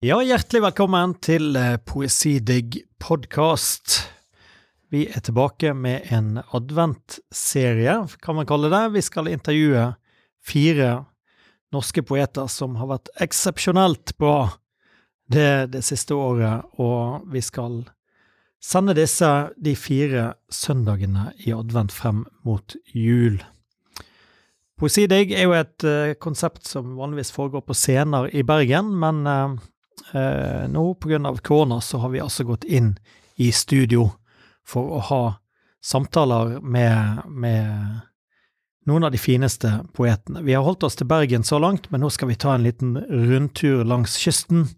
Ja, hjertelig velkommen til eh, Poesidigg podkast. Vi er tilbake med en adventserie, kan man kalle det. Vi skal intervjue fire norske poeter som har vært eksepsjonelt bra det, det siste året, og vi skal sende disse de fire søndagene i advent frem mot jul. Poesidigg er jo et uh, konsept som vanligvis foregår på scener i Bergen, men uh, uh, nå pga. korona så har vi altså gått inn i studio for å ha samtaler med, med noen av de fineste poetene. Vi har holdt oss til Bergen så langt, men nå skal vi ta en liten rundtur langs kysten.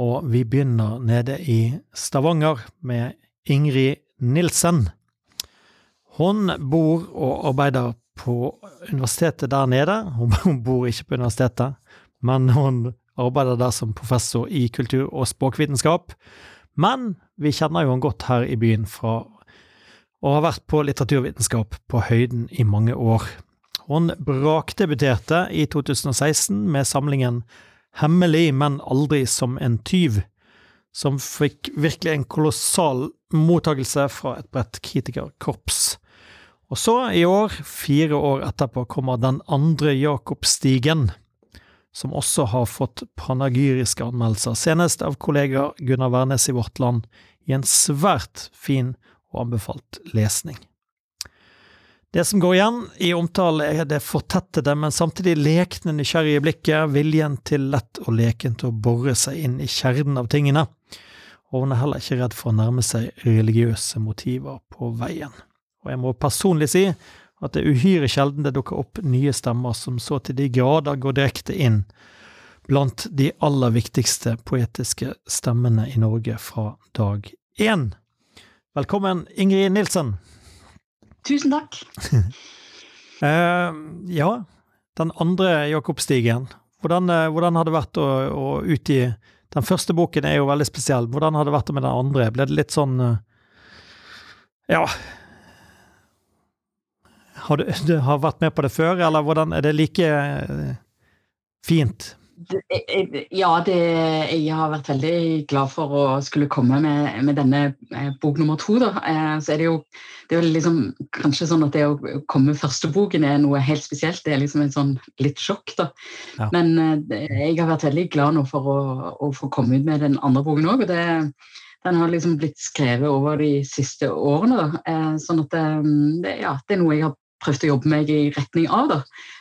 Og vi begynner nede i Stavanger med Ingrid Nilsen. Hun bor og arbeider på universitetet der nede. Hun bor ikke på universitetet, men hun arbeider der som professor i kultur- og språkvitenskap. Men vi kjenner jo henne godt her i byen fra og har vært på litteraturvitenskap på høyden i mange år. Hun brakdebuterte i 2016 med samlingen Hemmelig, men aldri som en tyv, som fikk virkelig en kolossal mottagelse fra et bredt kritikerkorps. Og så, i år, fire år etterpå, kommer den andre Jakobstigen, som også har fått panagyriske anmeldelser, senest av kollega Gunnar Wærnes i Vårt Land, i en svært fin og anbefalt lesning. Det som går igjen i omtale, er det fortettede, men samtidig lekne, nysgjerrige blikket, viljen til lett og leken til å bore seg inn i kjernen av tingene, og hun er heller ikke redd for å nærme seg religiøse motiver på veien. Og jeg må personlig si at det er uhyre sjelden det dukker opp nye stemmer som så til de grader går direkte inn blant de aller viktigste poetiske stemmene i Norge fra dag én. Velkommen, Ingrid Nilsen. Tusen takk. uh, ja, den andre Jakobstigen. Hvordan, uh, hvordan har det vært å, å, utgi Den første boken er jo veldig spesiell. Hvordan har det vært med den andre? Ble det litt sånn uh, Ja Har du, du, har vært med på det før, eller hvordan er det like fint ja, det, jeg har vært veldig glad for å skulle komme med, med denne eh, bok nummer to. Da. Eh, så er det jo, det er jo liksom, kanskje sånn at det å komme med første boken er noe helt spesielt. Det er liksom en sånn litt sjokk, da. Ja. Men eh, jeg har vært veldig glad nå for å, å få komme ut med den andre boken òg. Den har liksom blitt skrevet over de siste årene. Da. Sånn at det, ja, det er noe jeg har prøvd å jobbe meg i retning av. da.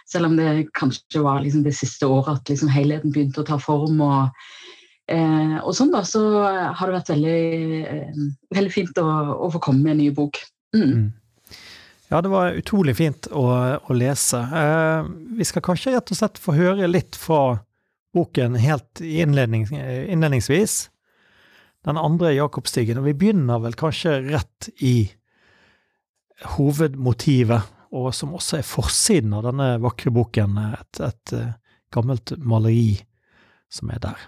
Selv om det kanskje var liksom det siste året at liksom helheten begynte å ta form. og, eh, og sånn da, Så har det vært veldig, eh, veldig fint å, å, få komme med en ny bok. Mm. Mm. Ja, det var utrolig fint å, å lese. Eh, vi skal kanskje rett og slett få høre litt fra boken helt innledning, innledningsvis. Den andre Jakobstigen. Og vi begynner vel kanskje rett i hovedmotivet og som også er forsiden av denne vakre boken, et, et, eh, gammelt maleri som er der.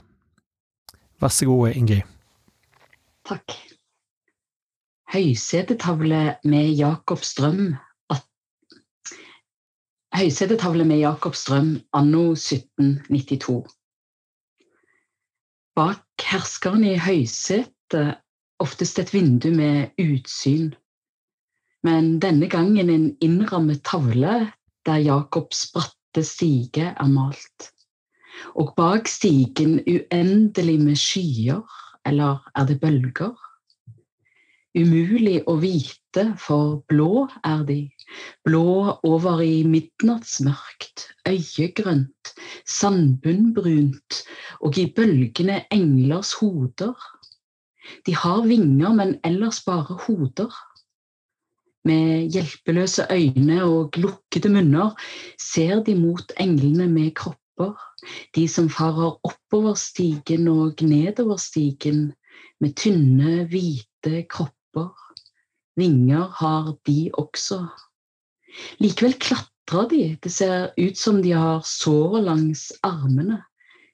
Vær så god, Ingrid. Takk. Høysetetavle med Jakob Strøm Høysetetavle med Jakob Strøm anno 1792. Bak herskeren i høysetet oftest et vindu med utsyn men denne gangen en innrammet tavle der Jakobs bratte stige er malt. Og bak stigen uendelig med skyer, eller er det bølger? Umulig å vite, for blå er de, blå over i midnattsmørkt, øyegrønt, sandbunnbrunt, og i bølgene englers hoder. De har vinger, men ellers bare hoder. Med hjelpeløse øyne og lukkede munner ser de mot englene med kropper, de som farer oppover stigen og nedover stigen med tynne, hvite kropper. Vinger har de også. Likevel klatrer de, det ser ut som de har sår langs armene,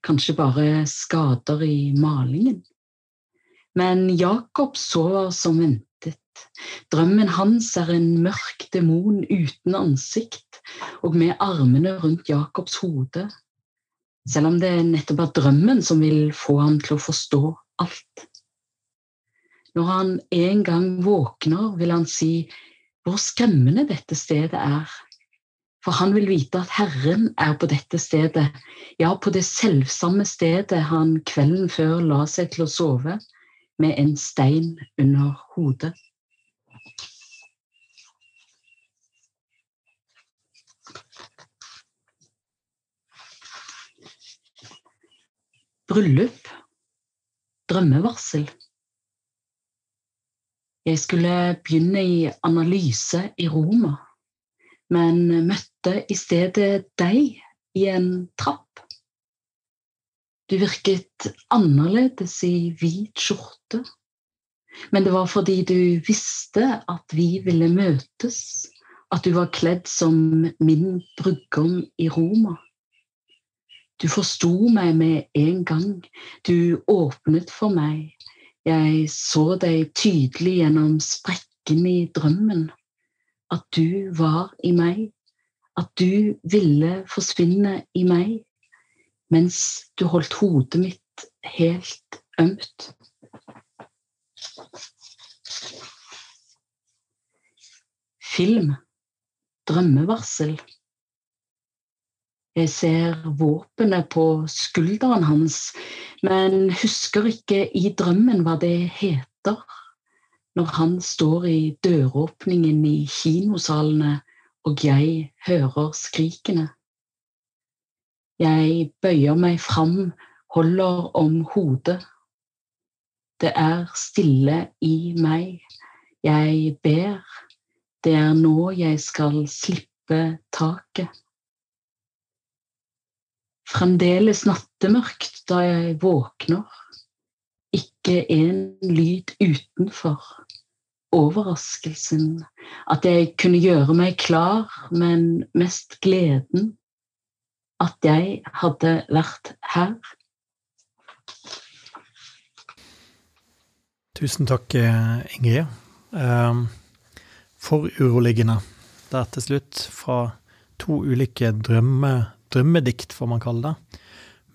kanskje bare skader i malingen. Men Jakob sover som ventet Drømmen hans er en mørk demon uten ansikt og med armene rundt Jakobs hode. selv om det nettopp er drømmen som vil få ham til å forstå alt. Når han en gang våkner, vil han si hvor skremmende dette stedet er. For han vil vite at Herren er på dette stedet, ja, på det selvsamme stedet han kvelden før la seg til å sove, med en stein under hodet. Bryllup. Drømmevarsel. Jeg skulle begynne i analyse i Roma, men møtte i stedet deg i en trapp. Du virket annerledes i hvit skjorte, men det var fordi du visste at vi ville møtes, at du var kledd som min brudgom i Roma. Du forsto meg med en gang. Du åpnet for meg. Jeg så deg tydelig gjennom sprekken i drømmen. At du var i meg. At du ville forsvinne i meg. Mens du holdt hodet mitt helt ømt. Film. Drømmevarsel. Jeg ser våpenet på skulderen hans, men husker ikke i drømmen hva det heter når han står i døråpningen i kinosalene og jeg hører skrikene. Jeg bøyer meg fram, holder om hodet. Det er stille i meg. Jeg ber. Det er nå jeg skal slippe taket fremdeles nattemørkt da jeg våkner. Ikke en lyd utenfor. Overraskelsen. At jeg kunne gjøre meg klar, men mest gleden. At jeg hadde vært her. Tusen takk, Ingrid. Ehm, for uroligende der til slutt, fra to ulike drømme, drømmedikt, får man kalle det.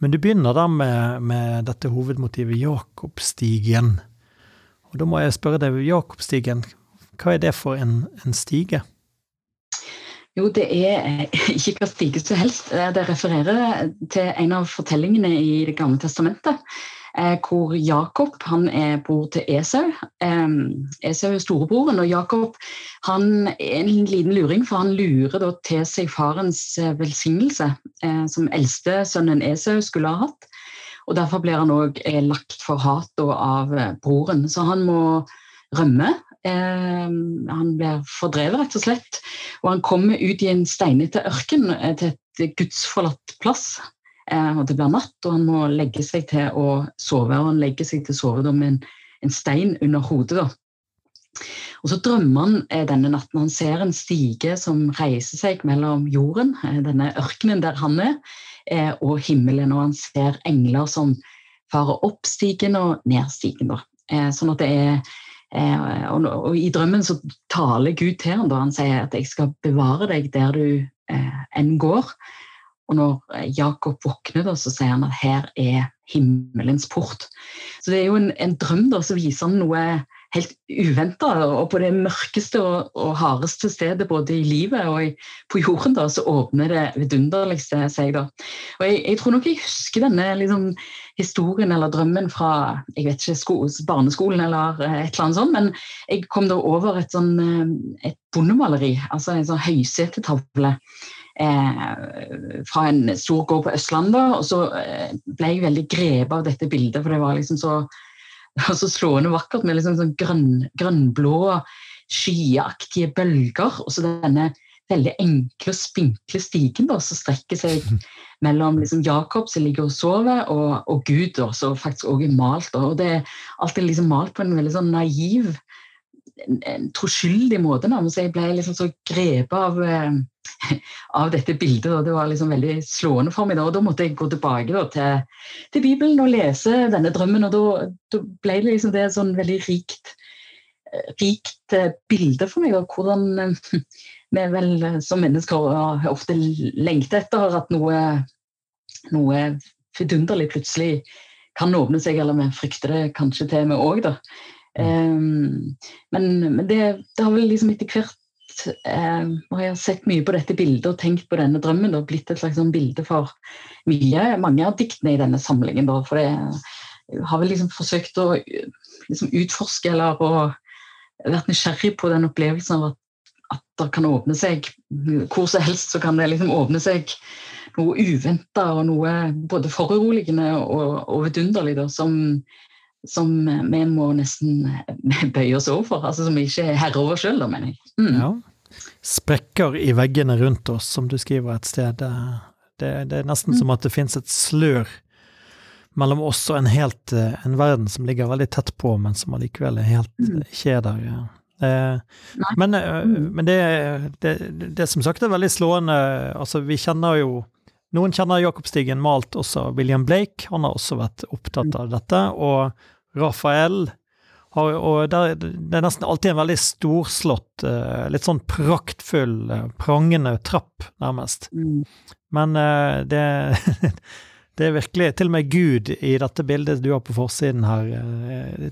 Men du begynner da med, med dette hovedmotivet Jakobstigen. Og da må jeg spørre deg, Jakobstigen, hva er det for en, en stige? Jo, det er ikke hva stige som helst. Det refererer til en av fortellingene i Det gamle testamentet. Eh, hvor Jakob han er bror til Esau. Esau er storebroren, og Jakob han er en liten luring, for han lurer til seg farens eh, velsignelse, som som eldstesønnen Esau skulle ha hatt. Og Derfor blir han òg lagt for hat av broren, så han må rømme. Han blir fordrevet, rett og slett. Og han kommer ut i en steinete ørken til et gudsforlatt plass. Eh, og det blir natt, og han må legge seg til å sove. Og han legger seg til å sove med en, en, stein under hodet. Da. Og så drømmer han eh, denne natten. Han ser en stige som reiser seg mellom jorden, eh, denne ørkenen der han er, og himmelen. Og han ser engler som farer opp stigen og ned stigen. Da. Sånn at det er og, og, I drømmen så taler Gud til ham da han sier at 'jeg skal bevare deg der du enn går'. Og når eh, Jakob våkner, da, så sier han at her er himmelens port. Så det er jo en, en drøm da, som viser noe helt uventa. Og på det mørkeste og, og, hardeste stedet både i livet og i, på jorden da, så åpner det vidunderligste seg. da. Og jeg, jeg, tror nok jeg husker denne liksom, historien eller drømmen fra jeg vet ikke, sko, barneskolen eller eh, et eller annet sånt, men jeg kom da over et, sånn, eh, et bondemaleri, altså en sånn høysetetavle eh, fra en stor gård på Østlandet. Og så eh, ble jeg veldig grepet av dette bildet, for det var liksom så, så slående vakkert med liksom sånn grønn, grønnblå, skyaktige bølger. Og så denne veldig enkle og spinkle stigen da, som strekker seg mellom liksom, Jakob som ligger og sover, og, og Gud, da, som faktisk også er malt. Og det er alltid liksom malt på en veldig sånn naiv en, troskyldig måte. Så jeg ble liksom så grepet av, eh, av dette bildet. Og det var liksom veldig slående for meg. Da, og da måtte jeg gå tilbake da, til, til, Bibelen og lese denne drømmen. Og da, da ble det liksom det sånn veldig rikt, rikt eh, bilde for meg. Og hvordan vi vel som mennesker ofte lengter etter at noe noe vidunderlig plutselig kan åpne seg, eller vi frykter det kanskje til vi òg, da. Um, men, men det, det, har vel liksom etter hvert eh, og jeg har sett mye på dette bildet og tenkt på denne drømmen, Det har blitt et slags sånn bilde for mye, mange av diktene i denne samlingen. Da, for jeg har vel liksom forsøkt å liksom utforske eller vært nysgjerrig på den opplevelsen av at, at det kan åpne seg hvor som helst så kan det liksom åpne seg noe uventa og noe både foruroligende og, og vidunderlig da, som, som, vi må nesten bøye oss over, Altså som vi ikke er herre over sjøl, mener jeg. Mm. Ja. Sprekker i veggene rundt oss, som du skriver et sted. Det, det er nesten mm. som at det fins et slør mellom oss og en helt en verden som ligger veldig tett på, men som allikevel er helt mm. ikke er der. Ja. Eh, men, mm. men det, det, det, som sagt er veldig slående Altså, vi kjenner jo noen kjenner Jakob Stigen malt også William Blake, han har også vært opptatt av dette. Og Rafael har, og der, Det er nesten alltid en veldig storslått, eh, litt sånn praktfull, eh, prangende trapp, nærmest. Mm. Men eh, det Det er virkelig Til og med Gud i dette bildet du har på forsiden her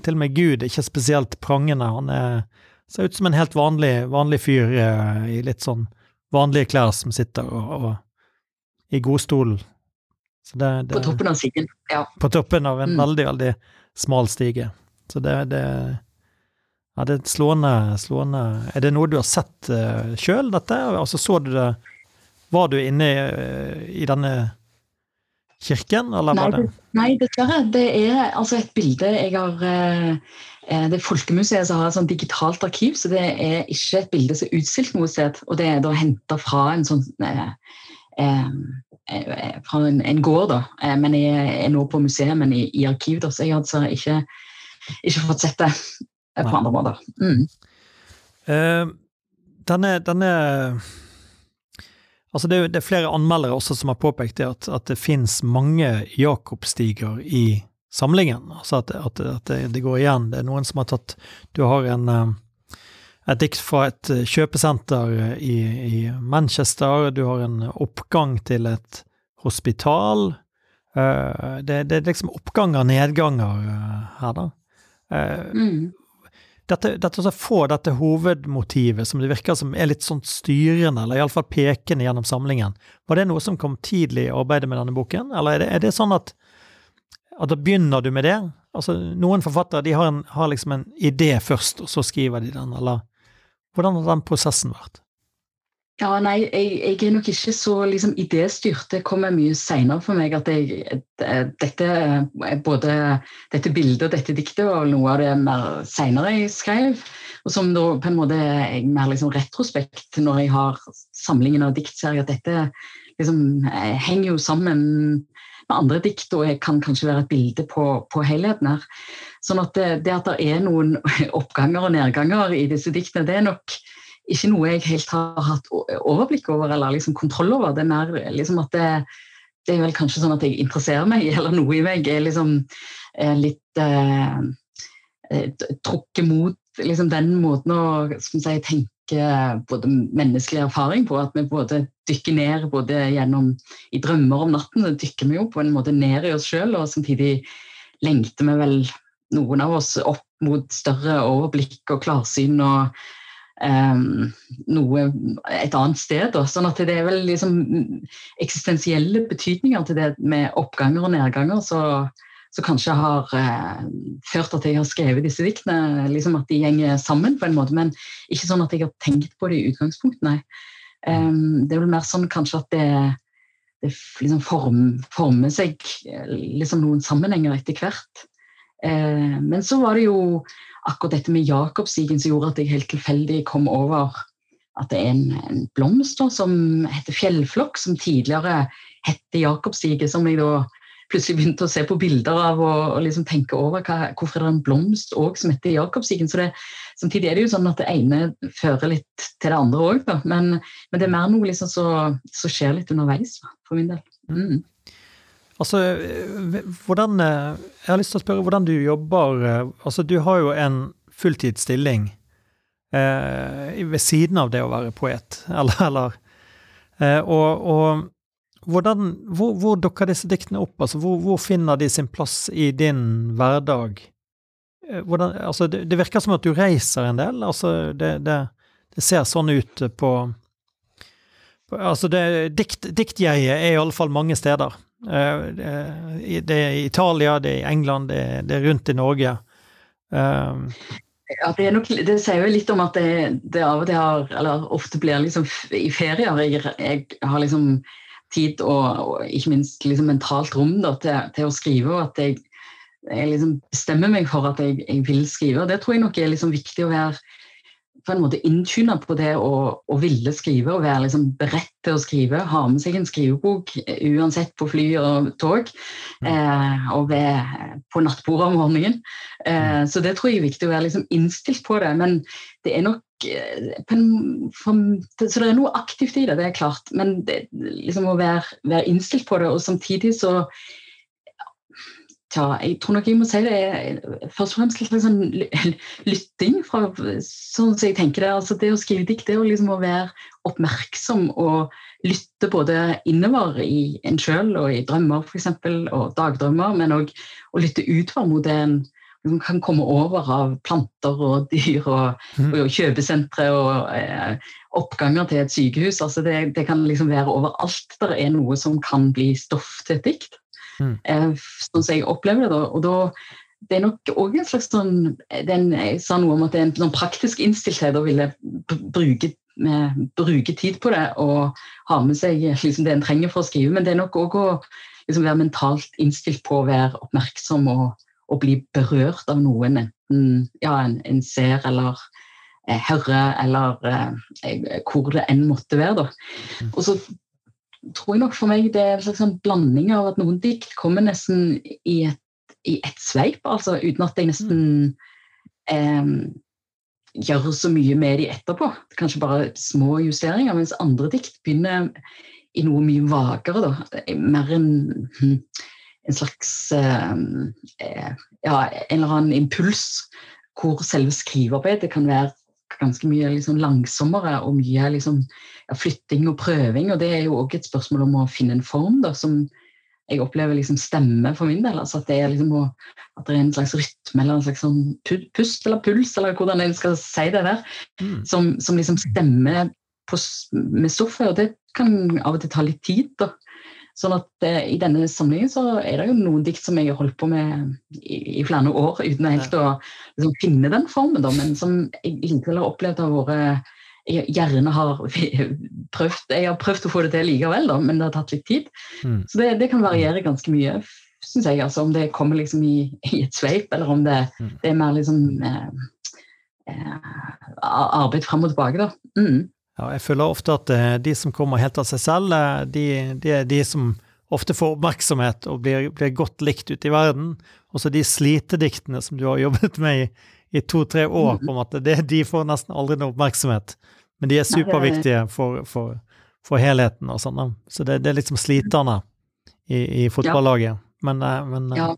Til og med Gud er ikke spesielt prangende. Han er, ser ut som en helt vanlig, vanlig fyr i litt sånn vanlige klær som sitter og, og i godstolen. Det, det, på toppen av stigen, ja. På toppen av en mm. veldig, veldig smal stige. Så det, det ja, det er slående, slående Er det noe du har sett uh, sjøl, dette? Altså, så du det Var du inne i, uh, i denne kirken, eller nei, var det Nei, dessverre. Det er altså et bilde jeg har uh, Det er Folkemuseet som har et sånt digitalt arkiv, så det er ikke et bilde som er utstilt noe sted. Og det er da henta fra en sånn uh, Eh, eh, fra en, en, gård, da. Eh, men jeg er nå på museet, men i, i arkiv, da, så jeg har altså ikke, ikke fått sett det på andre måter. Mm. Uh, denne, denne Altså det, det, er flere anmeldere også som har påpekt det at, at det finnes mange Jakobstiger i samlingen. Altså at, at, at det, det, går igjen. Det er noen som har tatt Du har en et dikt fra et eh, kjøpesenter eh, i, i, Manchester. Du har en oppgang til et hospital. Uh, det, det, er liksom oppganger og nedganger her, da. Mm. Dette, dette få dette hovedmotivet, som det virker som er litt sånn styrende, eller iallfall pekende gjennom samlingen, var det noe som kom tidlig i arbeidet med denne boken, eller er det, er det sånn at, at da begynner du med det? Altså, Noen forfattere de har, en, har liksom en idé først, og så skriver de den, eller hvordan har den prosessen vært? Ja, nei, jeg, jeg, er nok ikke så liksom, idéstyrt. Det kommer mye seinere for meg at jeg, dette, både dette bildet og dette diktet var noe av det mer seinere jeg skrev. Og som da på en måte er mer liksom, retrospekt når jeg har samlingen av dikt, ser jeg at Dette liksom, henger jo sammen med andre dikt, og jeg kan kanskje være et bilde på, på helheten her. Sånn at det, det, at det er noen oppganger og nedganger i disse diktene, det er nok ikke noe jeg helt har hatt overblikk over eller liksom kontroll over. Det er mer liksom at det, det, er vel kanskje sånn at jeg interesserer meg, eller noe i meg er liksom er litt eh, eh trukket mot liksom den måten å si, tenke både menneskelig erfaring på. At vi både dykker ned både gjennom i drømmer om natten, så dykker vi jo på en måte ned i oss sjøl, og samtidig lengter vi vel noen av oss opp mot større overblikk og klarsyn og um, noe et annet sted. Da. Sånn at det er vel liksom eksistensielle betydninger til det med oppganger og nedganger så, så kanskje har eh, ført at jeg har skrevet disse diktene. Liksom at de gjenger sammen på en måte, men ikke sånn at jeg har tenkt på det i utgangspunktet, nei. Um, det er vel mer sånn kanskje at det det liksom form, former seg liksom noen sammenhenger etter hvert. Eh, men så var det jo akkurat dette med Jakobstigen som gjorde at jeg helt tilfeldig kom over at det er en, en blomst da, som heter fjellflokk, som tidligere het Jakobstige, som jeg da plutselig begynte å se på bilder av og, og liksom tenke over hva, hvorfor er det en blomst også, som heter det, samtidig er det jo sånn at det ene fører litt til det andre òg, men, men, det er mer noe liksom som skjer litt underveis for min del. Mm. Altså, hvordan eh, Jeg har lyst til å spørre hvordan du jobber eh, Altså, du har jo en fulltidsstilling eh, ved siden av det å være poet, eller, eller eh, og, og, hvordan, hvor, hvor, dukker disse diktene opp? Altså, hvor, hvor, finner de sin plass i din hverdag? Eh, hvordan, altså, det, det, virker som at du reiser en del. Altså, det, det, det ser sånn ut på, på Altså, dikt, diktjeget er i alle fall mange steder. Eh, det er i Italia, det er i England, det er, er rundt i Norge. Um, ja, det, nok, det, sier jo litt om at det, det, av og til har, eller ofte blir liksom i ferier jeg, jeg har liksom tid og, og ikke minst liksom mentalt rom da, til, til, å skrive, og at jeg, jeg liksom bestemmer meg for at jeg, jeg, vil skrive. og Det tror jeg nok er liksom viktig å være på en måte inntuna på det å, å, ville skrive og være liksom beredt til å skrive. Ha med seg en skrivebok uansett på fly og tog, mm. eh, og ved, på nattbordet om morgenen. Eh, mm. så det tror jeg er viktig å være liksom innstilt på det. Men det er nok så det er noe aktivt i det, det er klart. Men det, liksom å være, være, innstilt på det, og samtidig så ja, Jeg tror nok jeg må si det er først og fremst litt sånn lytting. Fra, sånn som jeg tenker det, altså det å skrive dikt, det er liksom å være oppmerksom og lytte både innover i en sjøl og i drømmer f.eks., og dagdrømmer, men òg å lytte utover mot det en som kan komme over av planter og dyr og, mm. og kjøpesentre og eh, oppganger til et sykehus. Altså det, det, kan liksom være overalt der er noe som kan bli stoff til et dikt. Mm. Eh, sånn som jeg opplever det. Og da, det er nok òg en slags sånn den, Jeg sa noe om at det er en sånn praktisk innstilthet å ville bruke, med, bruke, tid på det og ha med seg liksom, det en trenger for å skrive. Men det er nok òg å liksom, være mentalt innstilt på å være oppmerksom og å bli berørt av noen, enten ja, en, en, ser eller eh, hører, eller eh, hvor det enn måtte være. Da. Mm. Og så tror jeg nok for meg det er en slags sånn blanding av at noen dikt kommer nesten i et, i et sveip, altså uten at jeg nesten eh, gjør så mye med de etterpå. Kanskje bare små justeringer, mens andre dikt begynner i noe mye vagere. Da. Mer enn hm, en slags eh, eh, ja, en eller annen impuls hvor selve skrivearbeidet kan være ganske mye liksom langsommere og mye liksom, ja, flytting og prøving. Og det er jo òg et spørsmål om å finne en form da, som jeg opplever liksom stemmer for min del. altså At det er liksom at det er en slags rytme eller en slags sånn pust eller puls, eller hvordan en skal si det der, mm. som, som, liksom stemmer på, med stoffet. Og det kan av og til ta litt tid. da. Sånn at eh, I denne samlingen så er det jo noen dikt som jeg har holdt på med i, i flere år uten helt helt å liksom, finne den formen, da, men som jeg likevel har opplevd har vært jeg gjerne har prøvd Jeg har prøvd å få det til likevel, da, men det har tatt litt tid. Mm. Så det, det, kan variere ganske mye, syns jeg. Altså, om det kommer liksom i, i et sveip, eller om det, mm. det er mer liksom eh, eh, arbeid fram og tilbake. da. Mm. Ja, jeg føler ofte at eh, de som kommer helt av seg selv, eh, de, de er de som ofte får oppmerksomhet og blir, blir godt likt ute i verden. Også de slitediktene som du har jobbet med i, i to-tre år, mm. på en måte, det, de får nesten aldri noe oppmerksomhet. Men de er superviktige for, for, for helheten og sånn. Så det, det, er liksom sliterne i, i fotballaget. Men, eh, men ja.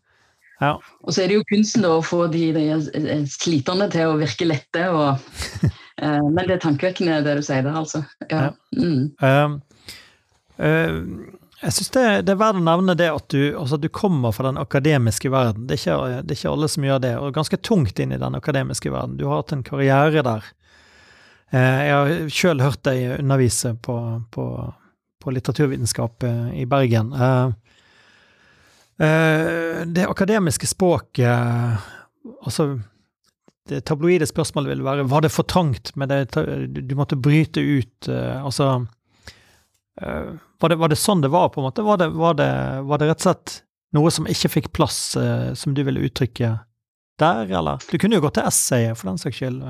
ja. Og så er det jo kunsten da, å få de, de sliterne til å virke lette. og men det er tankevekkende, det du sier der, altså. Ja. Mm. Uh, uh, jeg syns det, det, er verdt å nevne det at du, altså at du, kommer fra den akademiske verden. Det er, ikke, det er, ikke, alle som gjør det, og ganske tungt inn i den akademiske verden. Du har hatt en karriere der. Uh, jeg har sjøl hørt deg undervise på, på, på litteraturvitenskap i Bergen. det akademiske språket altså det tabloide spørsmålet ville være var det for trangt, men det, du måtte bryte ut uh, Altså uh, var, det, var, det, sånn det var, på en måte? Var det, var det, var det rett og slett noe som ikke fikk plass, uh, som du ville uttrykke der, eller? Du kunne jo gått til essayet, for den saks skyld,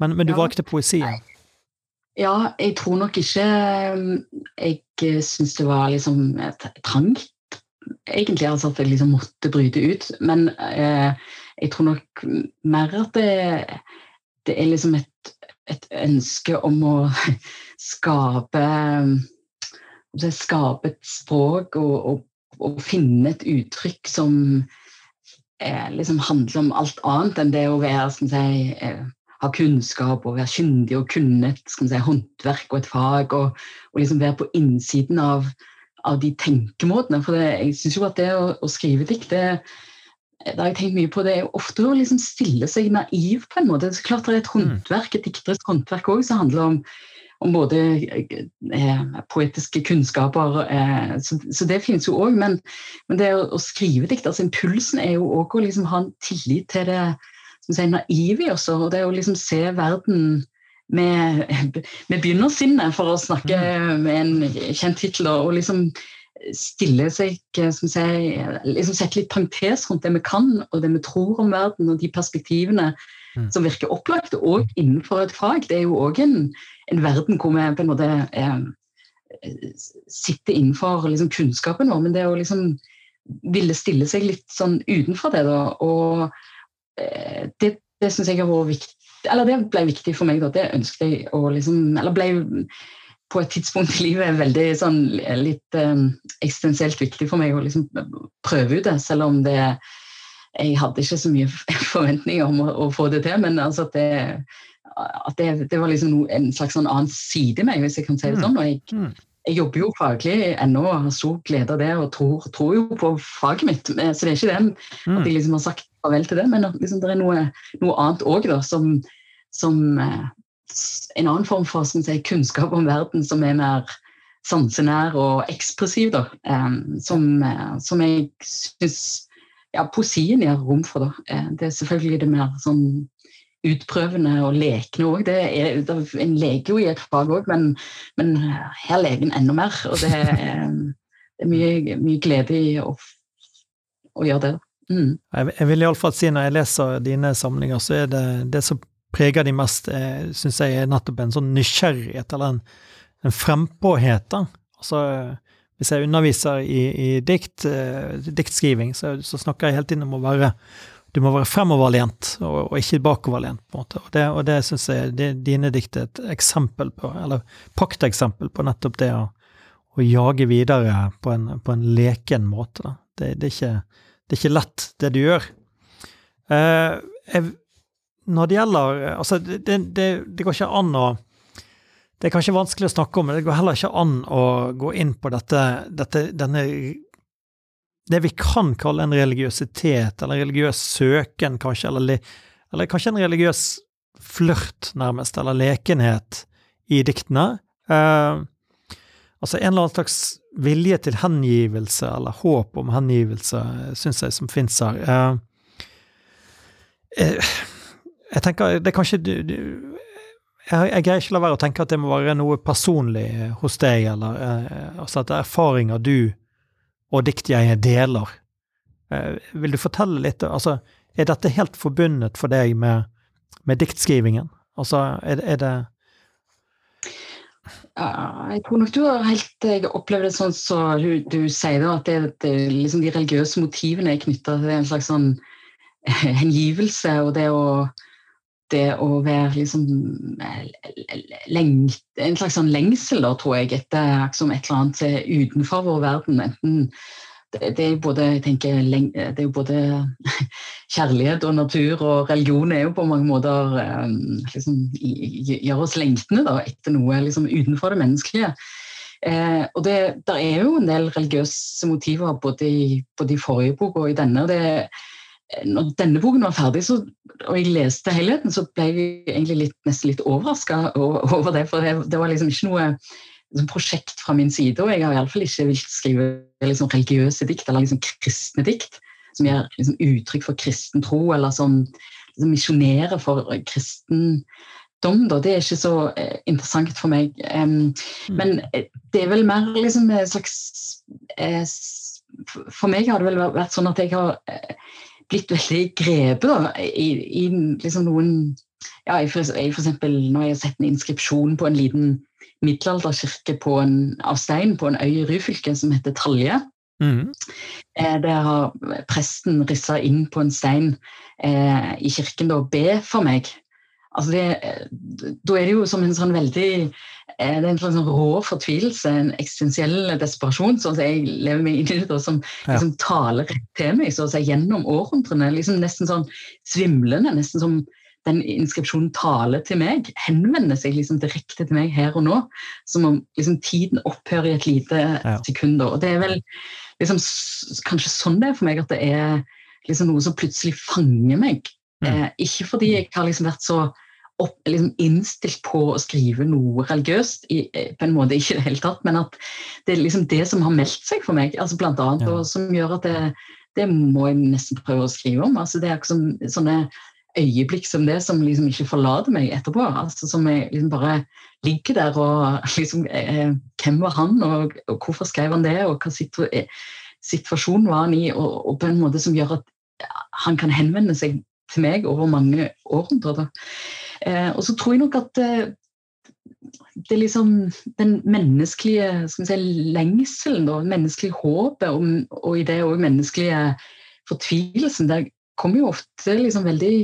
men, men, du ja. valgte poesien. Ja, jeg tror nok ikke Jeg syns det var liksom trangt, egentlig, altså at jeg liksom måtte bryte ut. Men eh, jeg tror nok mer at det, det er liksom et, et, ønske om å skape Skape et språk og, og, og finne et uttrykk som eh, liksom handler om alt annet enn det å være skal si, eh, ha kunnskap og være kyndig og kunne et si, håndverk og et fag. Og, og liksom være på innsiden av, av de tenkemåtene. For det, jeg syns jo at det å, å skrive dikt det, det har jeg tenkt mye på, det er jo ofte å liksom stille seg naiv på en måte. Er klart det er et håndverk, et dikterisk håndverk òg som handler om, om både eh, poetiske kunnskaper eh, så, så, det finnes jo òg. Men, men, det å, å skrive dikt, altså impulsen er jo òg å liksom ha en tillit til det som sier, naive i oss. Og det å liksom se verden med, med begynnersinnet, for å snakke mm. med en kjent tittel, og liksom stille seg som sier, liksom Sette litt parentes rundt det vi kan, og det vi tror om verden, og de perspektivene mm. som virker opplagte, òg innenfor et fag. Det er jo òg en, en, verden hvor vi på en måte er, sitter innenfor liksom, kunnskapen vår, men det å liksom ville stille seg litt sånn utenfor det, da, og eh, det, det syns jeg har vært viktig eller det ble viktig for meg. da, Det ønsket jeg å liksom Eller ble på et tidspunkt i livet veldig sånn litt um, eksistensielt viktig for meg å liksom prøve ut det, selv om det Jeg hadde ikke så mye forventninger om å, å få det til, men altså at det, at det, det var liksom no, en slags sånn annen side i meg, hvis jeg kan si det sånn. og jeg, mm. jeg jobber jo faglig ennå og har stor glede av det og tror, tror, jo på faget mitt. Så det er ikke det at jeg liksom har sagt farvel til det, men liksom, det er noe, noe annet òg som, som eh, en annen form for si, kunnskap om verden som er mer sansenær og ekspressiv. Da, som, eh, som, jeg syns ja, poesien gir rom for. Da. Eh, det er selvfølgelig det mer sånn utprøvende og lekne òg. En leker jo i et fag òg, men, men, her leker en enda mer. Og det er, det er mye, mye, glede i å, å gjøre det. Mm. Jeg, jeg vil iallfall si når jeg leser dine samlinger, så er det det som preger de mest, eh, syns jeg er nettopp en sånn nysgjerrighet, eller en, en frempåhet. da. Altså, hvis jeg underviser i, i dikt, eh, diktskriving, så, så, snakker jeg hele tiden om å være du må være fremoverlent, og, og ikke bakoverlent. på en måte. Og det, og det syns jeg det, dine dikt er et eksempel på, eller pakteksempel på nettopp det å, å jage videre på en, på en leken måte. Det, det, er ikke, det, er ikke, lett, det du gjør. Eh, jeg når det gjelder Altså, det, det, det, går ikke an å Det er kanskje vanskelig å snakke om, men det går heller ikke an å gå inn på dette, dette denne Det vi kan kalle en religiøsitet, eller en religiøs søken, kanskje, eller, eller kanskje en religiøs flørt, nærmest, eller lekenhet i diktene. Uh, altså en eller annen slags vilje til hengivelse, eller håp om hengivelse, syns jeg, som fins her. Uh, eh, jeg tenker det er kanskje jeg, greier ikke la være å tenke at det må være noe personlig hos deg, eller eh, altså at det er erfaringer du og diktjeget deler. Eh, vil du fortelle litt altså, Er dette helt forbundet for deg med, med diktskrivingen? Altså, er, er det ja, jeg tror nok du har helt jeg opplever det sånn som så du, du, sier, da, at det, det, liksom de religiøse motivene er knytta til en slags sånn hengivelse og det å det å være liksom lengt, En slags sånn lengsel, da, tror jeg, etter liksom et eller annet utenfor vår verden. Enten det, er både, tenker, det, er jo både kjærlighet og natur og religion er jo på mange måter liksom, gjør oss lengtende da, etter noe liksom, utenfor det menneskelige. Eh, og det der er jo en del religiøse motiver både i, både i forrige bok og i denne. og det når denne boken var ferdig, så, og jeg leste helheten, så ble jeg egentlig litt, nesten litt overraska over det. For det, det, var liksom ikke noe liksom, prosjekt fra min side, og jeg har iallfall ikke villet skrive liksom, religiøse dikt eller liksom, kristne dikt som gir liksom, uttrykk for kristen tro, eller som liksom, misjonerer for kristendom. Da. Det er ikke så eh, interessant for meg. Um, mm. Men eh, det er vel mer liksom en slags eh, For meg har det vel vært sånn at jeg har eh, blitt veldig grepet i, i liksom noen ja, jeg for, jeg for eksempel, Når jeg har sett en inskripsjon på en liten middelalderkirke på en, av stein på en øy i Ryfylke som heter Talje. Mm. Eh, der har presten rissa inn på en stein eh, i kirken da, be for meg. Altså det, eh, da er det jo som en sånn veldig Eh, det er en slags rå fortvilelse, en eksistensiell desperasjon, sånn som jeg lever meg inn i det, som liksom, taler rett til meg så å si, gjennom århundrene. Liksom, nesten sånn svimlende, nesten som den inskripsjonen taler til meg, henvender seg liksom direkte til meg her og nå. Som om liksom, tiden opphører i et lite Ja. sekund. Og det er vel liksom, kanskje sånn det er for meg, at det er liksom noe som plutselig fanger meg. Mm. Eh, ikke fordi jeg har liksom vært så opp, liksom innstilt på å skrive noe religiøst, i, eh, på en måte ikke i det hele tatt, men at det er liksom det som har meldt seg for meg, altså blant annet, Ja. og som gjør at det, det må jeg nesten prøve å skrive om. Altså det er liksom sånne øyeblikk som det som liksom ikke forlater meg etterpå. altså Som jeg liksom bare ligger der og liksom eh, Hvem var han, og, og hvorfor skrev han det, og hva situ, eh, situasjon var han i, og, og på en måte som gjør at han kan henvende seg til meg over mange århundrer. Eh, og så tror jeg nok at eh, det er liksom den menneskelige si, lengselen, da, menneskelige håpet, og, og i det òg menneskelige fortvilelsen, det kommer jo ofte liksom veldig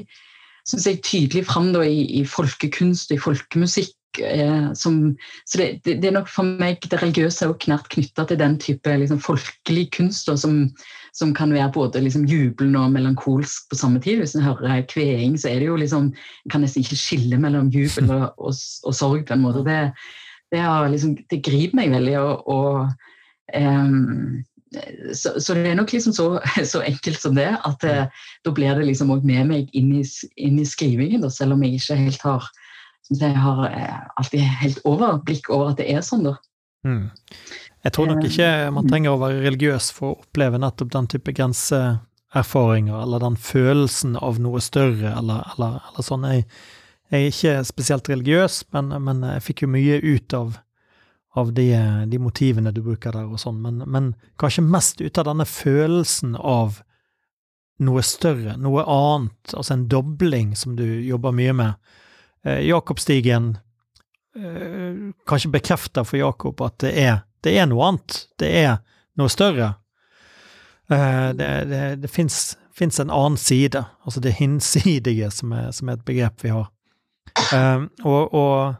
jeg, tydelig fram da, i, i folkekunst og i folkemusikk. Eh, som, så det, det, er nok for meg det religiøse også nært knytta til den type liksom, folkelig kunst da, som, som kan være både liksom, jublende og melankolsk på samme tid. Hvis en hører kveing, så er det jo liksom En kan nesten ikke skille mellom jubel og, og, og sorg på en måte. Det, det, har, liksom, det griper meg veldig. og, og um, så, så det er nok liksom så, så enkelt som det, at eh, da blir det liksom også med meg inn i, inn i skrivingen, da, selv om jeg ikke helt har som jeg har eh, alltid helt overblikk over at det er sånn. da. Mm. Jeg tror nok ikke man trenger å være religiøs for å oppleve nettopp den type grenseerfaringer, eller den følelsen av noe større, eller, eller, eller sånn. Jeg, jeg er ikke spesielt religiøs, men, men jeg fikk jo mye ut av, av de, de motivene du bruker der og sånn, men, men kanskje mest ut av denne følelsen av noe større, noe annet, altså en dobling som du jobber mye med. Eh, Jakobstigen eh, kanskje bekrefter for Jakob at det er, det er noe annet, det er noe større. Eh, det det, det fins en annen side, altså det hinsidige, som er, som er et begrep vi har. Og, og,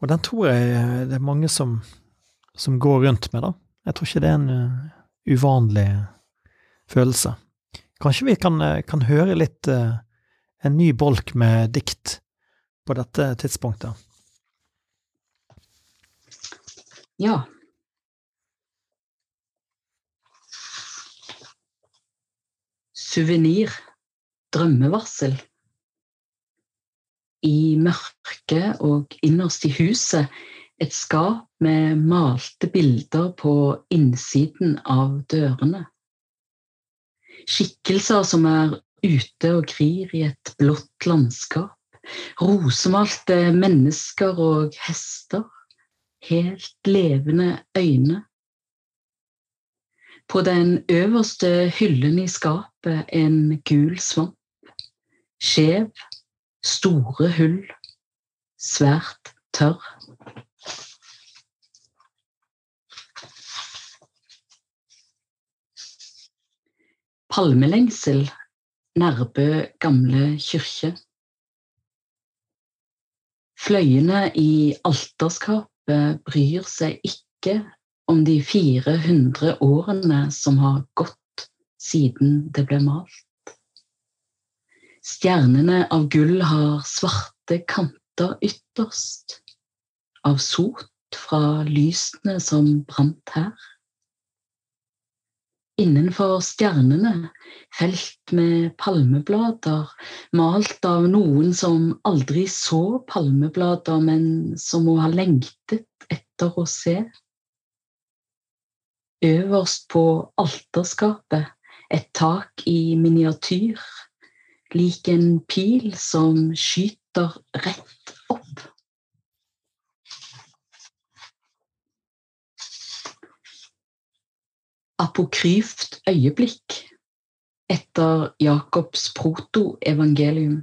og den tror jeg det er mange som, som går rundt med, da. Jeg tror ikke det er en uvanlig følelse. Kanskje vi kan, kan høre litt en ny bolk med dikt på dette tidspunktet. Ja. Suvenir. Drømmevarsel. I mørket og innerst i huset et skap med malte bilder på innsiden av dørene. Skikkelser som er ute og grir i et blått landskap. Rosemalte mennesker og hester. Helt levende øyne. På den øverste hyllen i skapet en gul svamp. Skjev, store hull, svært tørr. Palmelengsel, Nærbø gamle kyrkje. Fløyene i alterskapet bryr seg ikke om de 400 årene som har gått siden det ble malt. Stjernene av gull har svarte kanter ytterst, av sot fra lysene som brant her. Innenfor stjernene felt med palmeblader, malt av noen som aldri så palmeblader, men som må ha lengtet etter å se. Øverst på alterskapet et tak i miniatyr, lik en pil som skyter rett opp. Apokryft øyeblikk etter Jakobs protoevangelium.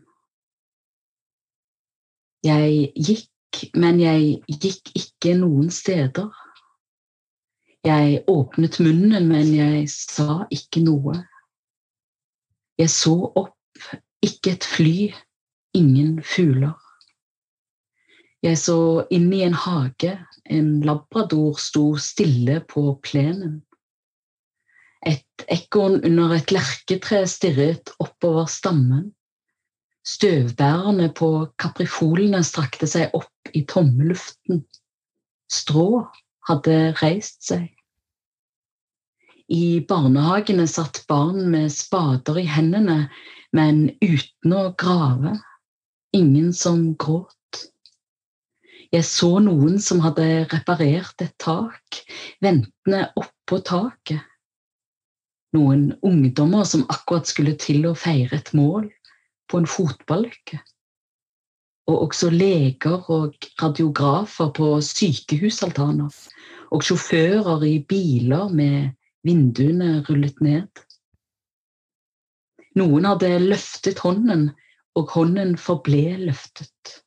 Jeg gikk, men jeg gikk ikke noen steder. Jeg åpnet munnen, men jeg sa ikke noe. Jeg så opp, ikke et fly, ingen fugler. Jeg så inn i en hage, en labrador sto stille på plenen. Et ekorn under et lerketre stirret oppover stammen. Støvbærene på kaprifolene strakte seg opp i tomme luften. Strå hadde reist seg. I barnehagene satt barn med spader i hendene, men uten å grave. Ingen som gråt. Jeg så noen som hadde reparert et tak, ventende oppå taket. Noen ungdommer som akkurat skulle til å feire et mål på en fotballuke. Og også leger og radiografer på sykehusaltaner. Og sjåfører i biler med vinduene rullet ned. Noen hadde løftet hånden, og hånden forble løftet.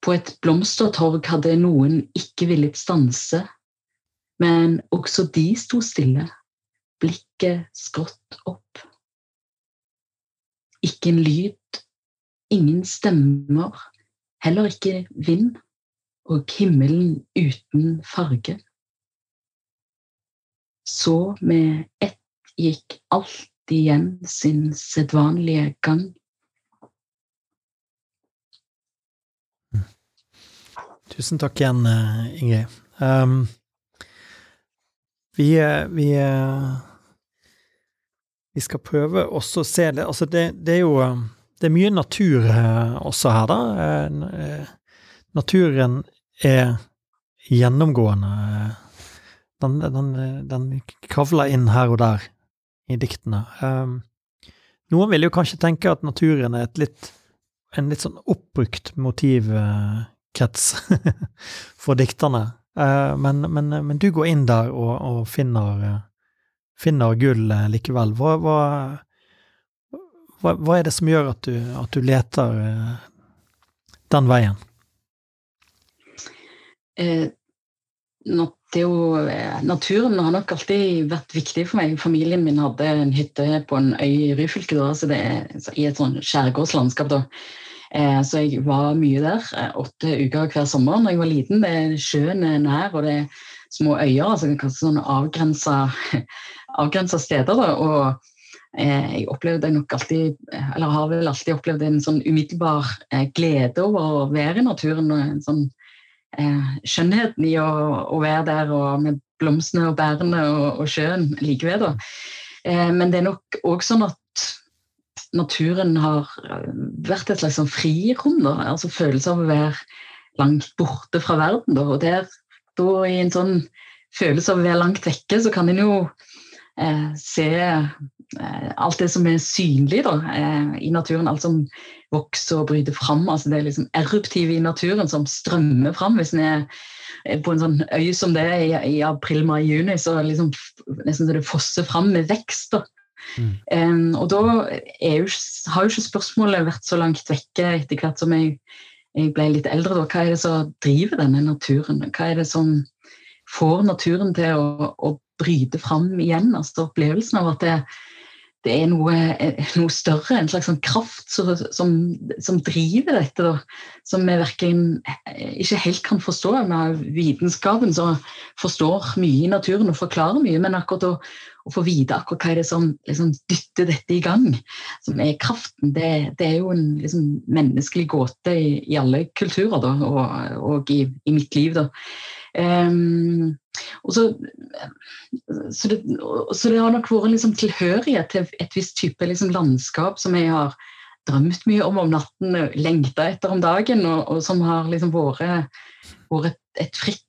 På et blomstertorg hadde noen ikke villet stanse, men også de sto stille, blikket skrått opp. Ikke en lyd, ingen stemmer, heller ikke vind, og himmelen uten farge. Så med ett gikk alt igjen sin sedvanlige gang. Tusen takk igjen, eh, Ingrid. Um, vi, eh, vi, eh, vi skal prøve også å se det Altså, det, det, er jo Det er mye natur også her, da. Naturen er gjennomgående. Den, den, den kravler inn her og der i diktene. Um, noen vil jo kanskje tenke at naturen er et litt, en litt sånn oppbrukt motivkrets for dikterne. Eh, men, men, men, du går inn der og, og finner, eh, finner, gull eh, likevel. Hva, hva, hva, er det som gjør at du, at du leter den veien? Eh, jo, naturen har nok alltid vært viktig for meg. Familien min hadde en hytte på en øy i Ryfylke, i et sånn skjærgårdslandskap. da. Eh, så jeg var mye der eh, åtte uker hver sommer når jeg var liten. Det er Sjøen er nær, og det er små øyer, altså kanskje sånne avgrensa, avgrensa steder. Da. Og eh, jeg opplevde nok alltid, eller har vel alltid opplevd en sånn umiddelbar glede over å være i naturen. og en sånn skjønnheten i å, å, være der og med blomstene og bærene og, og sjøen like ved. men det er nok òg sånn at naturen har eh, vært et slags sånn frirom. Da. altså Følelse av å være langt borte fra verden. Da. Og der, da, i en sånn følelse av å være langt vekke, så kan en jo eh, se eh, alt det som er synlig da, eh, i naturen. Alt som vokser og bryter fram. Altså det er liksom eruptive i naturen som strømmer fram. Hvis en er på en sånn øy som det er i, i april, mai, juni, så liksom, nesten så det fosser fram med vekst. da. Mm. Um, og da jo, har jo ikke spørsmålet vært så langt vekke etter hvert som jeg, jeg, ble litt eldre. Da. Hva er det som driver denne naturen? Hva er det som får naturen til å, å bryte fram igjen? Altså opplevelsen av at det, det er noe, noe, større, en slags sånn kraft som, som, som, driver dette. Da, som vi virkelig ikke helt kan forstå. Med vitenskapen som forstår mye i naturen og forklarer mye, men akkurat å, å få vite akkurat hva er det som liksom, dytter dette i gang, som er kraften, det, det er jo en liksom, menneskelig gåte i, i, alle kulturer da, og, og i, i, mitt liv. da. Um, så, så, det, så, det, har nok vært liksom tilhørighet til et visst type liksom landskap som jeg har drømt mye om om natten, lengta etter om dagen, og, og som har liksom vært, vært et, et, fritt,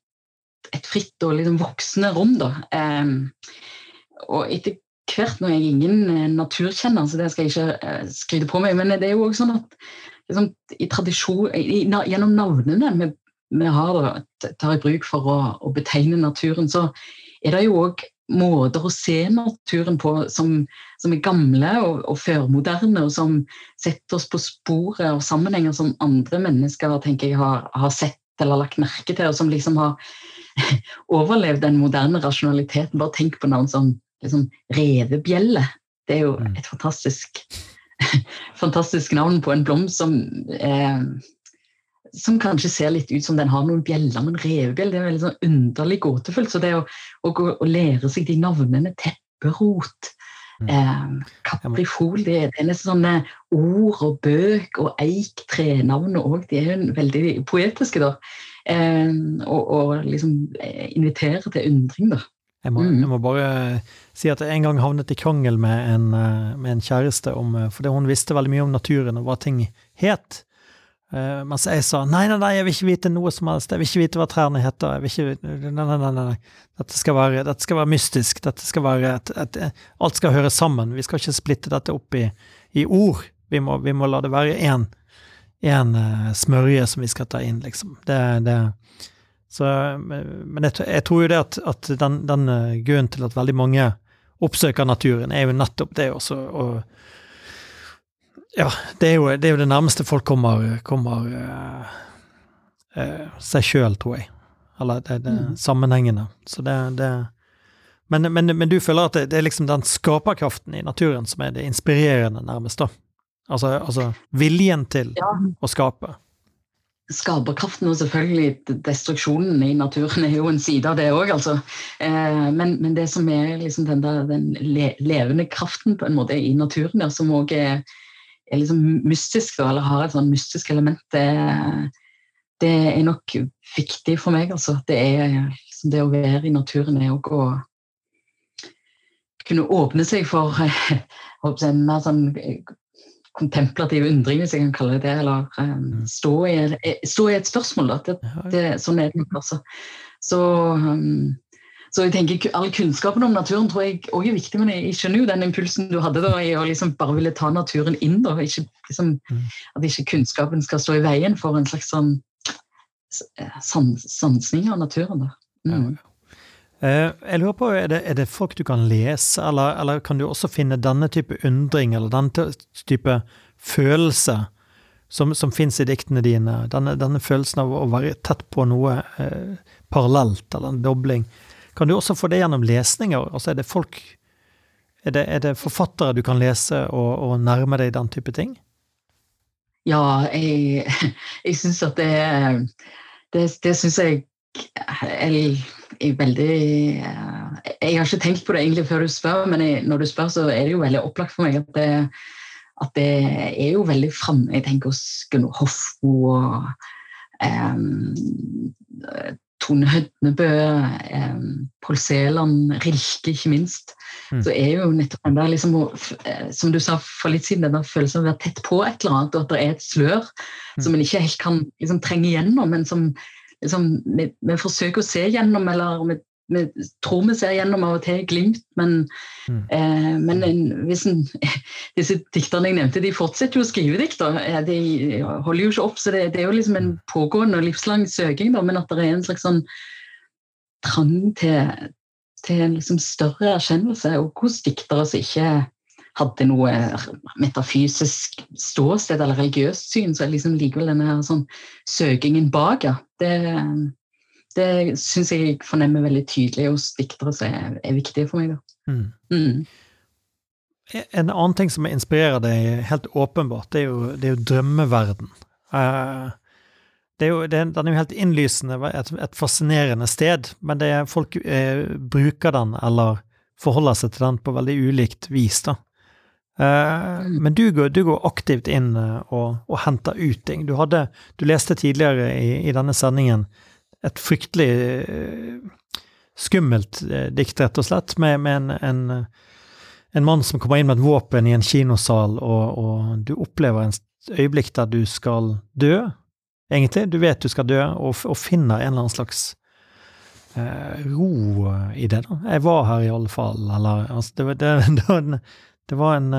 et, fritt, og liksom voksende rom. da. Um, og etter hvert, nå er jeg ingen eh, naturkjenner, så det skal jeg ikke uh, skryte på meg, men det er jo også sånn at liksom, i tradisjon, i, gjennom navnene vi vi har, tar i bruk for å, å, betegne naturen, så er det jo òg måter å se naturen på som, som er gamle og, og, førmoderne, og som setter oss på sporet av sammenhenger som andre mennesker tenker jeg har, har, sett eller lagt merke til, og som liksom har overlevd den moderne rasjonaliteten. Bare tenk på navn som liksom, revebjelle. Det er jo mm. et fantastisk, fantastisk navn på en blomst som eh, som kanskje ser litt ut som den har noen bjeller, men revebjelle det er veldig sånn underlig gåtefullt. Så det å, å, å, lære seg de navnene, tepperot, Mm. Eh, Kaprifol det, det, er nesten sånne ord og bøk og eik, trenavn òg. De er jo veldig poetiske, da. Eh, og, og, liksom eh, inviterer til undring, da. Jeg må, jeg må, bare si at jeg en gang havnet i krangel med en, eh, med en kjæreste om Fordi hun visste veldig mye om naturen og hva ting het. Uh, mens jeg sa nei, nei, nei, jeg vil ikke vite noe som helst, jeg vil ikke vite hva trærne heter. jeg vil ikke, nei, nei, nei, nei. Dette, skal være, dette skal være mystisk. dette skal være et, et, et, Alt skal høre sammen. Vi skal ikke splitte dette opp i, i ord. Vi må, vi må, la det være én uh, smørje som vi skal ta inn, liksom. Det, det. Så, men jeg, jeg, tror jo det at, at den, den uh, grunnen til at veldig mange oppsøker naturen, er jo nettopp det også. og ja, det er, jo, det er, jo, det nærmeste folk kommer, kommer uh, uh, seg sjøl, tror jeg. Eller det, det mm. sammenhengende. Så det, det men, men, men, du føler at det, er liksom den skaperkraften i naturen som er det inspirerende, nærmest, da? Altså, altså viljen til ja. å skape? Skaperkraften og selvfølgelig destruksjonen i naturen er jo en side av det òg, altså. Eh, men, men, det som er liksom den, der, den le, levende kraften på en måte i naturen, der, som òg er er liksom mystisk, eller har et sånn mystisk element, det, det, er nok viktig for meg. Altså. Det, er, liksom det å være i naturen er òg å kunne åpne seg for en mer sånn kontemplativ undring, hvis jeg kan kalle det det. Eller um, stå, i, stå, i, et spørsmål. Det, det, sånn er det nok. også. Så um, så jeg tenker All kunnskapen om naturen tror jeg også er viktig, men jeg, skjønner jo den impulsen du hadde da, i å liksom bare ville ta naturen inn. da, ikke, liksom, mm. At ikke kunnskapen skal stå i veien for en slags sånn sansning av naturen. da. Mm. Uh, jeg lurer på, er det, er det, folk du kan lese, eller, eller, kan du også finne denne type undring, eller denne type følelse som, som fins i diktene dine? Denne, denne, følelsen av å være tett på noe eh, parallelt, eller en dobling. Kan du også få det gjennom lesninger? Altså er det folk Er det, er det forfattere du kan lese og, og, nærme deg den type ting? Ja, jeg, jeg syns at det Det, det syns jeg er, er veldig Jeg har ikke tenkt på det egentlig før du spør, men jeg, når du spør, så er det jo veldig opplagt for meg at det, at det er jo veldig framme. Jeg tenker hos Gunnar Hofmo og um, Tone Hødnebø, eh, Pål Sæland, Rilke ikke minst, mm. så er jo nettopp den der liksom, eh, Som du sa for litt siden, den der følelsen av å være tett på et eller annet, og at det er et slør mm. som en ikke helt kan liksom, trenge gjennom, men som liksom, vi, vi, forsøker å se gjennom, eller vi vi tror vi ser gjennom av og til glimt, men, mm. eh, men en, en, disse dikterne jeg nevnte, de fortsetter jo å skrive dikt. De holder jo ikke opp, så det, det er jo liksom en pågående og livslang søking, da, men at det er en slags sånn trang til, til en liksom større erkjennelse, og hos diktere som ikke hadde noe metafysisk ståsted eller religiøst syn, så er liksom likevel denne her sånn søkingen bak, ja. Det, det syns jeg jeg fornemmer veldig tydelig hos diktere som er, er viktige for meg. Mm. Mm. En annen ting som inspirerer deg helt åpenbart, det er jo, det er jo drømmeverden. Uh, det er jo, det, den er jo helt innlysende, et, et fascinerende sted, men det er, folk uh, bruker den eller forholder seg til den på veldig ulikt vis. da. Uh, men du går, du går, aktivt inn og, og, henter ut ting. Du, hadde, du leste tidligere i, i denne sendingen et fryktelig eh, skummelt eh, dikt, rett og slett, med, med en, en, en, mann som kommer inn med et våpen i en kinosal, og, og, du opplever en øyeblikk der du skal dø, egentlig. Du vet du skal dø, og, og finner en eller annen slags eh, ro i det. da. Jeg var her i alle fall, eller altså, det, det, det, det, var en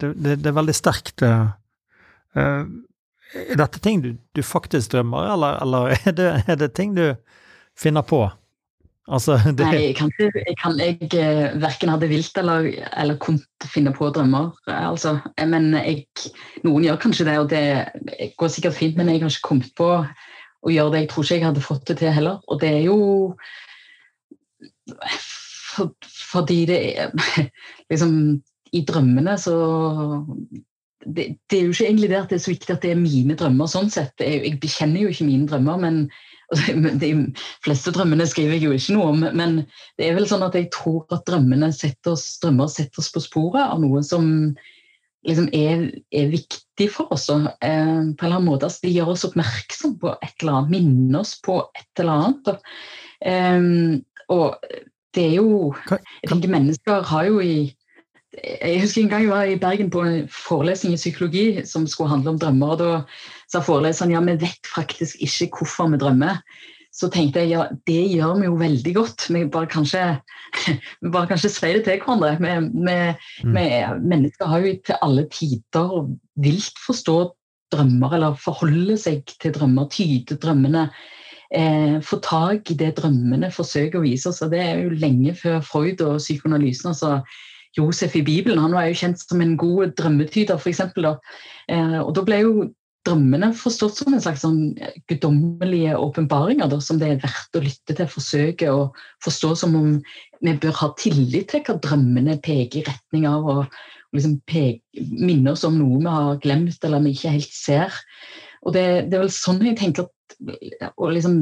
det, det, det, er veldig sterkt. Uh, er dette ting du, du faktisk drømmer, eller, eller er, det, er, det, ting du finner på? Altså, det... Nei, jeg kan jeg, kan, jeg verken ha hadde vilt eller, eller kunnet finne på drømmer. Altså. Men jeg, noen gjør kanskje det, og det går sikkert fint, men jeg har ikke kommet på å gjøre det. Jeg tror ikke jeg hadde fått det til heller. Og det er jo for, fordi det er liksom I drømmene så det, det, er jo ikke egentlig det at det er så viktig at det er mine drømmer. sånn sett. Jeg, jeg bekjenner jo ikke mine drømmer, men De fleste drømmene skriver jeg jo ikke noe om, men det er vel sånn at jeg tror at drømmene setter oss, drømmer setter oss på sporet av noe som liksom er, er viktig for oss. Eh, på en eller annen måte. Altså, de gjør oss oppmerksom på et eller annet, minner oss på et eller annet. Og, eh, og det er jo Jeg tenker mennesker har jo i jeg husker en gang jeg var i Bergen på en forelesning i psykologi som skulle handle om drømmer. og Da sa foreleseren ja, vi vet faktisk ikke hvorfor vi drømmer. Så tenkte jeg ja, det gjør vi jo veldig godt. Vi bare kanskje, vi bare kanskje sier det til hverandre. Vi, vi, mm. vi, mennesker har jo til alle tider vilt forstå drømmer, eller forholde seg til drømmer, tyde drømmene. Eh, få tak i det drømmene forsøker å vise oss. og Det er jo lenge før Freud og psykoanalysen. altså Josef i Bibelen. Han var jo kjent som en god drømmetyder, f.eks. Eh, og da ble jo drømmene forstått som en slags sånn guddommelige åpenbaringer som det er verdt å lytte til, forsøke å forstå som om vi bør ha tillit til hva drømmene peker i retning av, og, og liksom minne oss om noe vi har glemt eller vi ikke helt ser. Og det, det er vel sånn jeg tenker at, og liksom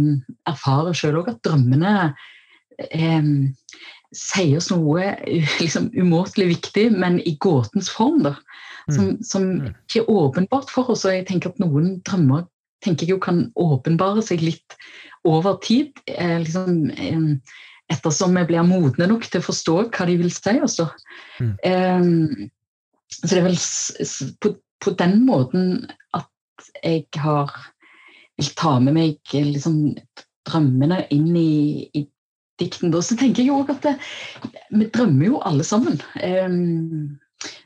erfarer sjøl òg, at drømmene eh, sier oss noe liksom, umåtelig viktig, men i gåtens form. da, Som, mm. som mm. ikke er åpenbart for oss. og jeg tenker at Noen drømmer tenker jeg jo kan åpenbare seg litt over tid. Eh, liksom, eh, ettersom vi blir modne nok til å forstå hva de vil si oss. da. Mm. Eh, så det er vel på, på, den måten at jeg har vil ta med meg liksom, drømmene inn i, i diktene. Så tenker jeg òg at det, vi drømmer jo alle sammen. Um,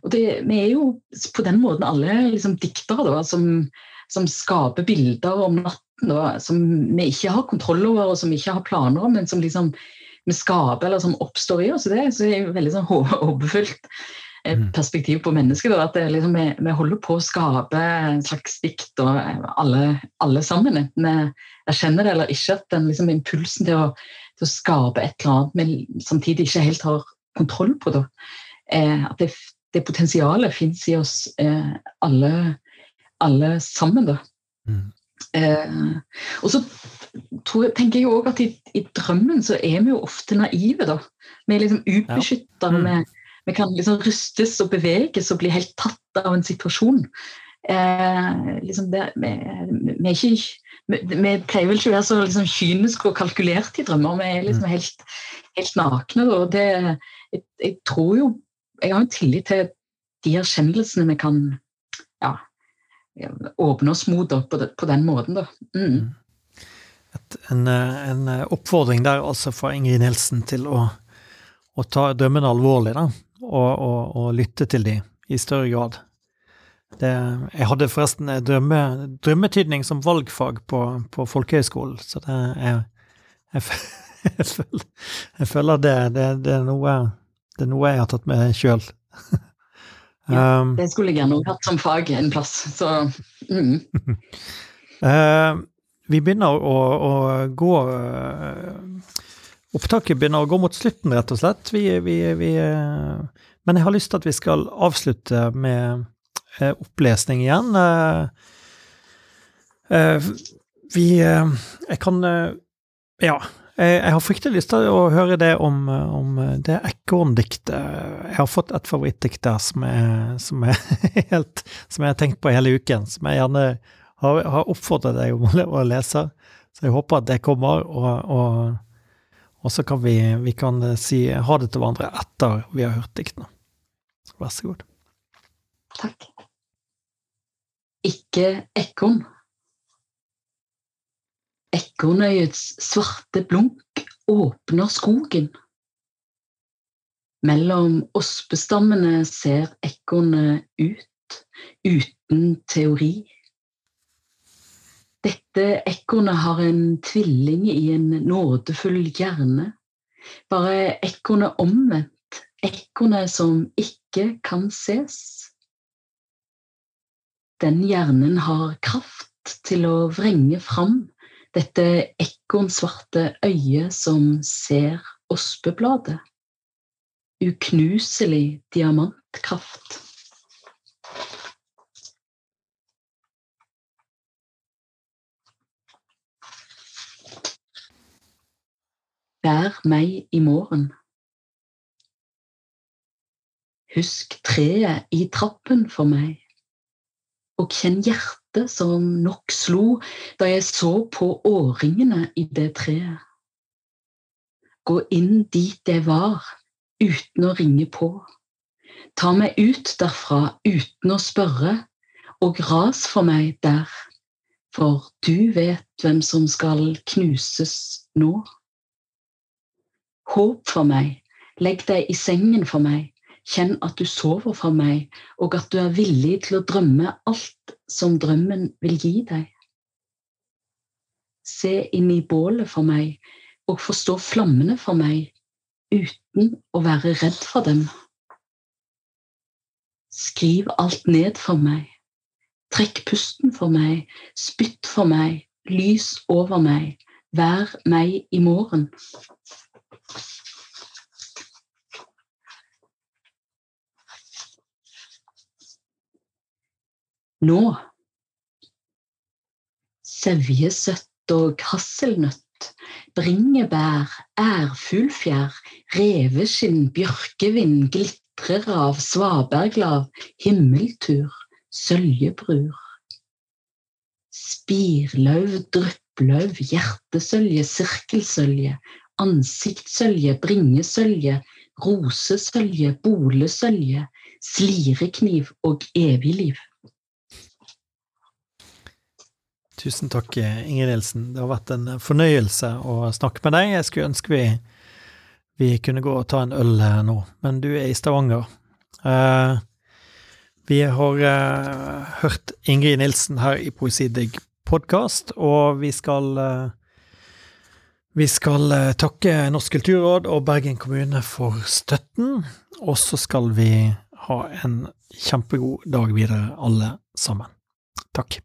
og det, vi er jo på den måten alle liksom, diktere da, som, som, skaper bilder om natten da, som vi ikke har kontroll over, og som vi ikke har planer om, men som liksom vi skaper, eller som oppstår i oss. Det, så det er jo veldig sånn håpefullt. perspektiv på mennesket. Da, at liksom, vi, vi, holder på å skape en slags dikt, og alle, alle sammen. Enten vi erkjenner det eller ikke. at den liksom, Impulsen til å til å skape et eller annet vi samtidig ikke helt har kontroll på. Det. Eh, at det, det potensialet fins i oss eh, alle, alle, sammen. Da. Mm. Eh, og så tror, tenker jeg òg at i, i, drømmen så er vi jo ofte naive. da. Vi er liksom ubeskytta. Ja. Mm. Vi, vi, kan liksom rystes og beveges og bli helt tatt av en situasjon. Eh, liksom det, vi, vi, ikke vi, pleier vel ikke å være så liksom, kyniske og kalkulerte i drømmer. Vi er liksom mm. helt, helt nakne. Og det, jeg, jeg, tror jo Jeg har jo tillit til de erkjennelsene vi kan ja, åpne oss mot på, det, på, den måten. Da. Mm. mm. Et, en, en, oppfordring der altså fra Ingrid Nielsen til å, å ta drømmene alvorlig, da. Og, og, og lytte til dem i større grad. Det, jeg hadde forresten drømme, drømmetydning som valgfag på, på folkehøyskolen, så det er jeg, jeg, føler, jeg føler det, det, det, er noe, det er noe jeg har tatt med sjøl. Ja, det skulle jeg gjerne hatt som fag en plass, så mm. uh, Vi begynner å, å gå Opptaket begynner å gå mot slutten, rett og slett. Vi, vi, vi, uh, men jeg har lyst til at vi skal avslutte med Eh, opplesning igjen. Eh, eh, vi Jeg kan Ja. Jeg har fryktelig lyst til å høre det om, om det ekorndiktet. Jeg har fått et favorittdikt der som, som, som jeg har tenkt på hele uken, som jeg gjerne har, har oppfordret deg om å lese. Så jeg håper at det kommer, og, og, og så kan vi, vi kan si ha det til hverandre etter vi har hørt diktene. Vær så god. Takk ikke ekorn. Ekornøyets svarte blunk åpner skogen. Mellom ospestammene ser ekornet ut, uten teori. Dette ekornet har en tvilling i en nådefull hjerne. Bare ekornet omvendt, ekornet som ikke kan ses. Den hjernen har kraft til å vrenge fram dette ekornsvarte øyet som ser ospebladet. Uknuselig diamantkraft. Vær meg i morgen. Husk treet i trappen for meg, og kjenn hjertet som nok slo da jeg så på årringene i det treet. Gå inn dit jeg var, uten å ringe på. Ta meg ut derfra uten å spørre, og ras for meg der, for du vet hvem som skal knuses nå. Håp for meg, legg deg i sengen for meg, kjenn at du sover for meg, og at du er villig til å drømme alt som drømmen vil gi deg. Se inn i bålet for meg, og forstå flammene for meg, uten å være redd for dem. Skriv alt ned for meg. Trekk pusten for meg, spytt for meg, lys over meg, vær meg i morgen. Nå sevjesøtt og hasselnøtt, bringebær, ærfuglfjær, reveskinn, bjørkevind glitrer av svaberglav, himmeltur, søljebrur. Spirlauv, drypplauv, hjertesølje, sirkelsølje, ansiktssølje, bringesølje, rosesølje, bolesølje, slirekniv og evig liv. Tusen takk, Ingrid Nilsen. Det har vært en fornøyelse å snakke med deg. Jeg skulle ønske vi, vi kunne gå og ta en øl nå, men du er i Stavanger. Uh, vi har uh, hørt Ingrid Nilsen her i Poesidigg podkast, og vi skal uh, vi skal takke Norsk kulturråd og Bergen kommune for støtten, og så skal vi ha en kjempegod dag videre, alle sammen. Takk.